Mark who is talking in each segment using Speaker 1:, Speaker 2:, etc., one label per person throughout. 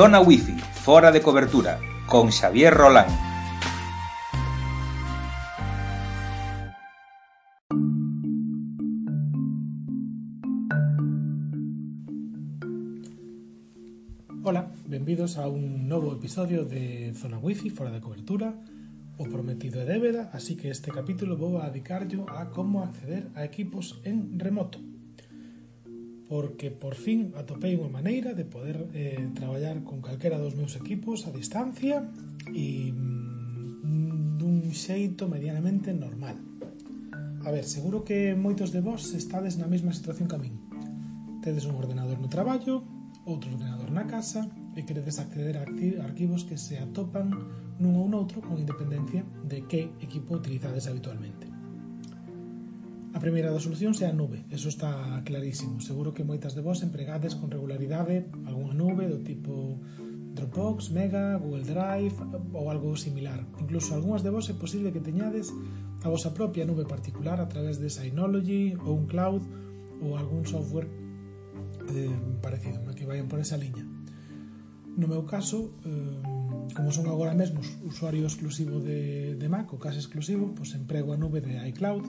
Speaker 1: Zona Wi-Fi, fora de cobertura, con Xavier Rolán.
Speaker 2: Ola, benvidos a un novo episodio de Zona Wi-Fi fora de cobertura O prometido é débeda, así que este capítulo vou a dedicarlo a como acceder a equipos en remoto porque por fin atopei unha maneira de poder eh, traballar con calquera dos meus equipos a distancia e mm, dun xeito medianamente normal. A ver, seguro que moitos de vos estades na mesma situación que a min. Tedes un ordenador no traballo, outro ordenador na casa e queredes acceder a arquivos que se atopan nun ou noutro con independencia de que equipo utilizades habitualmente. A primeira das solucións é a nube, eso está clarísimo. Seguro que moitas de vós empregades con regularidade algunha nube do tipo Dropbox, Mega, Google Drive ou algo similar. Incluso algunhas de vos é posible que teñades a vosa propia nube particular a través de Synology ou un cloud ou algún software eh, parecido, que vayan por esa liña. No meu caso, eh, como son agora mesmo usuario exclusivo de, de Mac ou case exclusivo, pois emprego a nube de iCloud,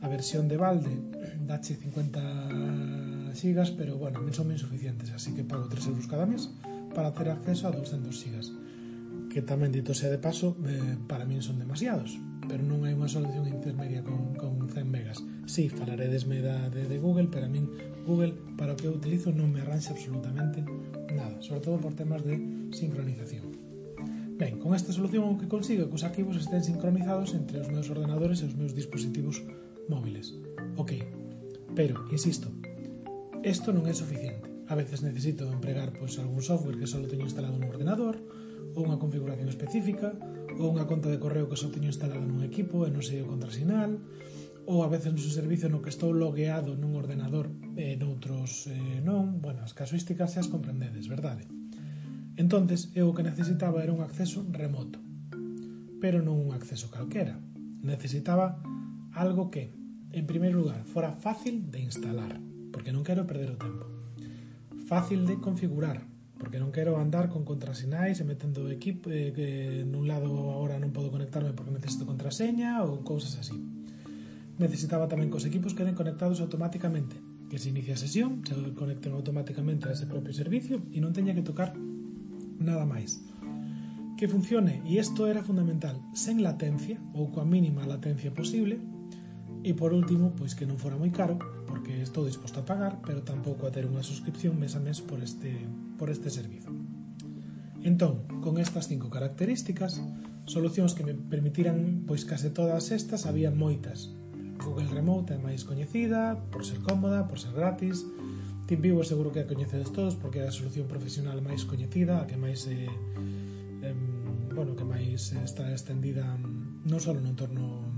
Speaker 2: a versión de balde dache 50 xigas, pero bueno, non son suficientes, así que pago 3 euros cada mes para ter acceso a 200 xigas que tamén dito sea de paso eh, para min son demasiados pero non hai unha solución intermedia con, con 100 megas. Si, sí, falaredesme da de, de Google pero a min Google para o que eu utilizo non me arranxa absolutamente nada sobre todo por temas de sincronización. Ben, con esta solución o que consigo é que os arquivos estén sincronizados entre os meus ordenadores e os meus dispositivos móviles. Ok, pero, insisto, esto non é suficiente. A veces necesito empregar pois, algún software que só teño instalado no ordenador, ou unha configuración específica, ou unha conta de correo que só teño instalada nun equipo e non sei o contrasinal, ou a veces un servicio no que estou logueado nun ordenador e noutros eh, non, bueno, as casuísticas xa as comprendedes, verdade? Entonces, eu o que necesitaba era un acceso remoto, pero non un acceso calquera. Necesitaba algo que, en primeiro lugar, fora fácil de instalar, porque non quero perder o tempo. Fácil de configurar, porque non quero andar con contrasinais e metendo o equipo eh, que nun lado agora non podo conectarme porque necesito contraseña ou cousas así. Necesitaba tamén que os equipos queden conectados automáticamente, que se inicia a sesión, se conecten automáticamente a ese propio servicio e non teña que tocar nada máis. Que funcione, e isto era fundamental, sen latencia ou coa mínima latencia posible, E por último, pois que non fora moi caro, porque estou disposto a pagar, pero tampouco a ter unha suscripción mes a mes por este, por este servizo. Entón, con estas cinco características, solucións que me permitiran pois case todas estas había moitas. Google Remote é máis coñecida, por ser cómoda, por ser gratis, TeamViewer seguro que a coñecedes todos porque é a solución profesional máis coñecida, a que máis eh, eh, bueno, que máis eh, está estendida mm, non só no entorno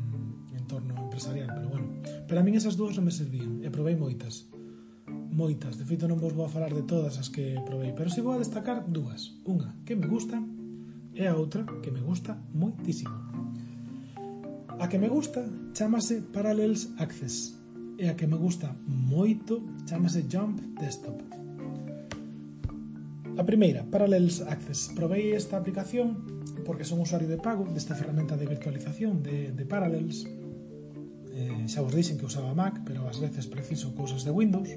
Speaker 2: empresarial, pero bueno. Pero a min esas dúas non me servían, e probei moitas. Moitas, de feito non vos vou a falar de todas as que probei, pero si vou a destacar dúas. Unha que me gusta e a outra que me gusta moitísimo. A que me gusta chamase Parallels Access e a que me gusta moito chamase Jump Desktop. A primeira, Parallels Access. Probei esta aplicación porque son usuario de pago desta ferramenta de virtualización de, de Parallels xa vos dixen que usaba Mac, pero ás veces preciso cousas de Windows,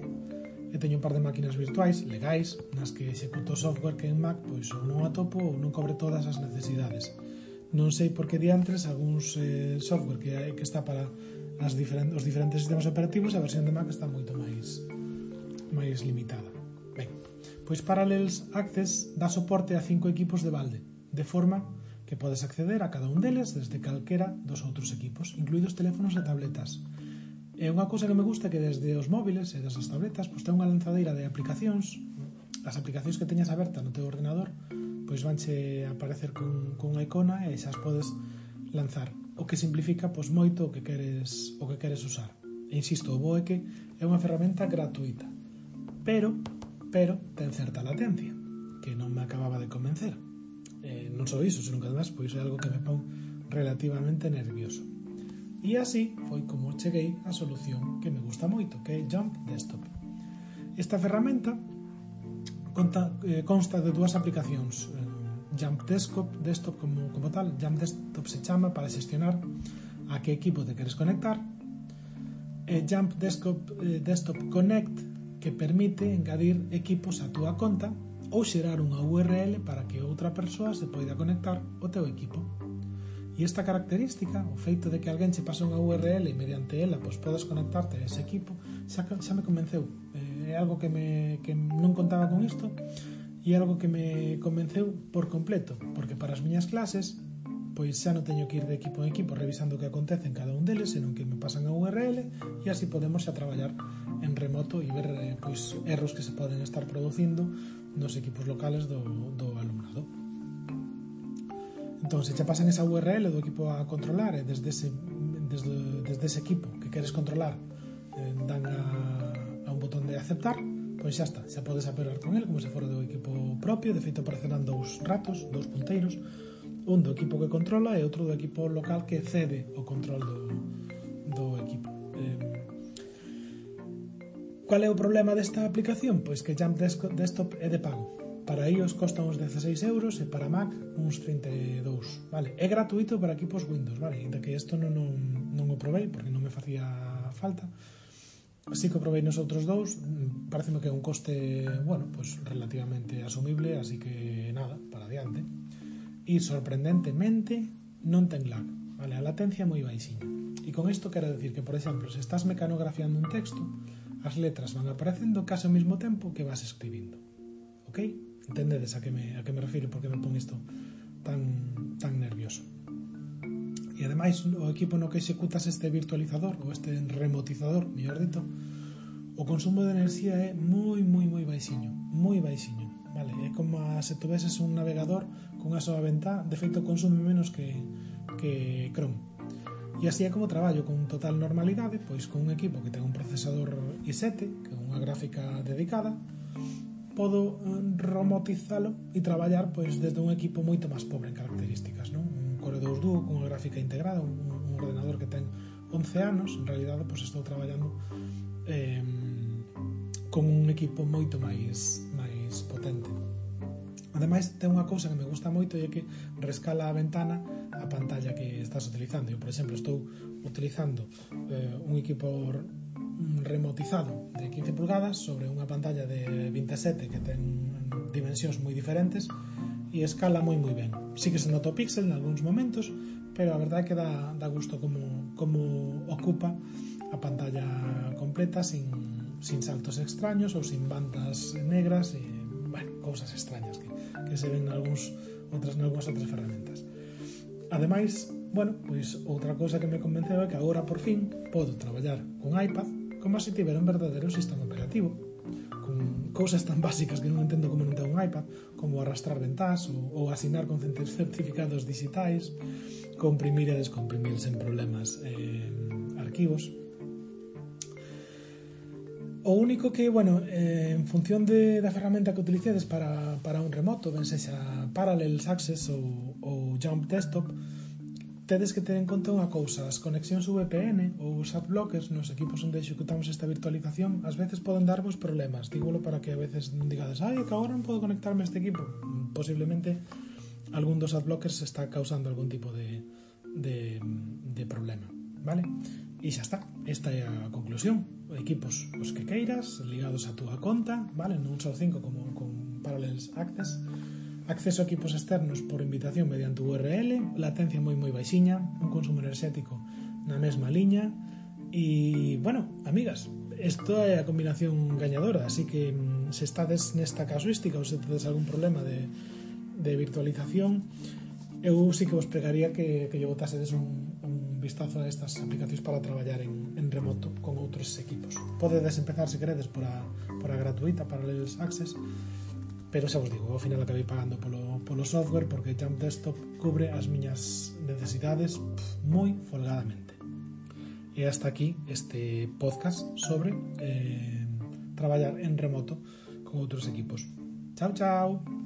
Speaker 2: e teño un par de máquinas virtuais legais nas que executo software que en Mac pois ou non atopo ou non cobre todas as necesidades. Non sei por que diantres algúns eh, software que, que está para as diferentes, os diferentes sistemas operativos a versión de Mac está moito máis máis limitada. Ben, pois Parallels Access dá soporte a cinco equipos de balde, de forma que podes acceder a cada un deles desde calquera dos outros equipos, incluídos teléfonos e tabletas. É unha cousa que me gusta que desde os móviles e desde as tabletas pois ten unha lanzadeira de aplicacións. As aplicacións que teñas abertas no teu ordenador pois vanche aparecer con, con unha icona e xas podes lanzar. O que simplifica pois moito o que queres o que queres usar. E insisto, o bo é que é unha ferramenta gratuita pero pero ten certa latencia que non me acababa de convencer eh, non só iso, senón que además pois é algo que me pon relativamente nervioso. E así foi como cheguei á solución que me gusta moito, que é Jump Desktop. Esta ferramenta conta, eh, consta de dúas aplicacións, eh, Jump Desktop, Desktop como, como tal, Jump Desktop se chama para xestionar a que equipo te queres conectar, e Jump Desktop, eh, Desktop Connect, que permite engadir equipos a túa conta ou xerar unha URL para que outra persoa se poida conectar ao teu equipo. E esta característica, o feito de que alguén che pase unha URL e mediante ela pois, podes conectarte a ese equipo, xa, xa me convenceu. Eh, é algo que, me, que non contaba con isto e algo que me convenceu por completo, porque para as miñas clases pois xa non teño que ir de equipo en equipo revisando o que acontece en cada un deles, senón que me pasan a URL e así podemos xa traballar en remoto e ver eh, pois erros que se poden estar producindo nos equipos locales do, do alumnado. Entón, se xa pasan esa URL do equipo a controlar e desde ese, desde, desde ese equipo que queres controlar eh, dan a, a un botón de aceptar pois xa está, xa podes aperar con el como se fora do equipo propio, de feito aparecerán dous ratos, dous punteiros un do equipo que controla e outro do equipo local que cede o control do, do equipo. Eh, Cal é o problema desta aplicación? Pois que Jump Desktop é de pago. Para iOS costa uns 16 euros e para Mac uns 32, vale? É gratuito para equipos Windows, vale? Ainda que isto non, non, non o probei porque non me facía falta. Así que o probei nos outros dous, mm, pareceme que é un coste, bueno, pues relativamente asumible, así que nada, para adiante e sorprendentemente non ten lag, vale? A latencia é moi baixiña. E con isto quero decir que, por exemplo, se estás mecanografiando un texto, as letras van aparecendo case ao mesmo tempo que vas escribindo. Ok? Entendedes a que me, a que me refiro porque me pon isto tan, tan nervioso. E ademais, o equipo no que executas este virtualizador ou este remotizador, mellor dito, o consumo de enerxía é moi, moi, moi baixiño, moi baixiño, vale? É como a, se tuveses un navegador cunha soa ventá, de feito consume menos que, que Chrome. E así é como traballo con total normalidade, pois con un equipo que ten un procesador i7, que é unha gráfica dedicada, podo eh, romotizalo e traballar pois desde un equipo moito máis pobre en características, non? Un Core 2 Duo con unha gráfica integrada, un, un ordenador que ten 11 anos, en realidade pois estou traballando eh, con un equipo moito máis máis potente. Ademais, ten unha cousa que me gusta moito e é que rescala a ventana a pantalla que estás utilizando. Eu, por exemplo, estou utilizando eh, un equipo mm, remotizado de 15 pulgadas sobre unha pantalla de 27 que ten dimensións moi diferentes e escala moi moi ben. Sí que se nota o píxel en algúns momentos, pero a verdade é que dá, dá gusto como, como ocupa a pantalla completa sin, sin saltos extraños ou sin bandas negras e, bueno, cousas extrañas que que se ven algúns outras novas outras ferramentas. Ademais, bueno, pois outra cousa que me convenceu é que agora por fin podo traballar con iPad como se tivera un verdadeiro sistema operativo con cousas tan básicas que non entendo como non ten un iPad como arrastrar ventás ou, ou asinar con certificados digitais comprimir e descomprimir sen problemas eh, arquivos O único que, bueno, eh, en función de, da ferramenta que utilicedes para, para un remoto, ben sexa Parallels Access ou, ou Jump Desktop, tedes que ter en conta unha cousa, as conexións VPN ou os adblockers nos equipos onde executamos esta virtualización ás veces poden darvos problemas, dígolo para que a veces non digades ai, que agora non podo conectarme a este equipo posiblemente algún dos adblockers está causando algún tipo de, de, de problema, vale? E xa está, esta é a conclusión. Equipos os que queiras, ligados a túa conta, vale? Non só cinco como con Parallels Access. Acceso a equipos externos por invitación mediante URL, latencia moi moi baixiña, un consumo enerxético na mesma liña e, bueno, amigas, isto é a combinación gañadora, así que mm, se estades nesta casuística ou se tedes algún problema de, de virtualización, eu sí que vos pregaría que, que lle botasedes un, un vistazo a estas aplicacións para traballar en, en remoto con outros equipos. Podedes empezar, se queredes, por a, por a gratuita para Access, pero xa vos digo, ao final acabei pagando polo, polo software porque Jump Desktop cubre as miñas necesidades moi folgadamente. E hasta aquí este podcast sobre eh, traballar en remoto con outros equipos. Chao, chao!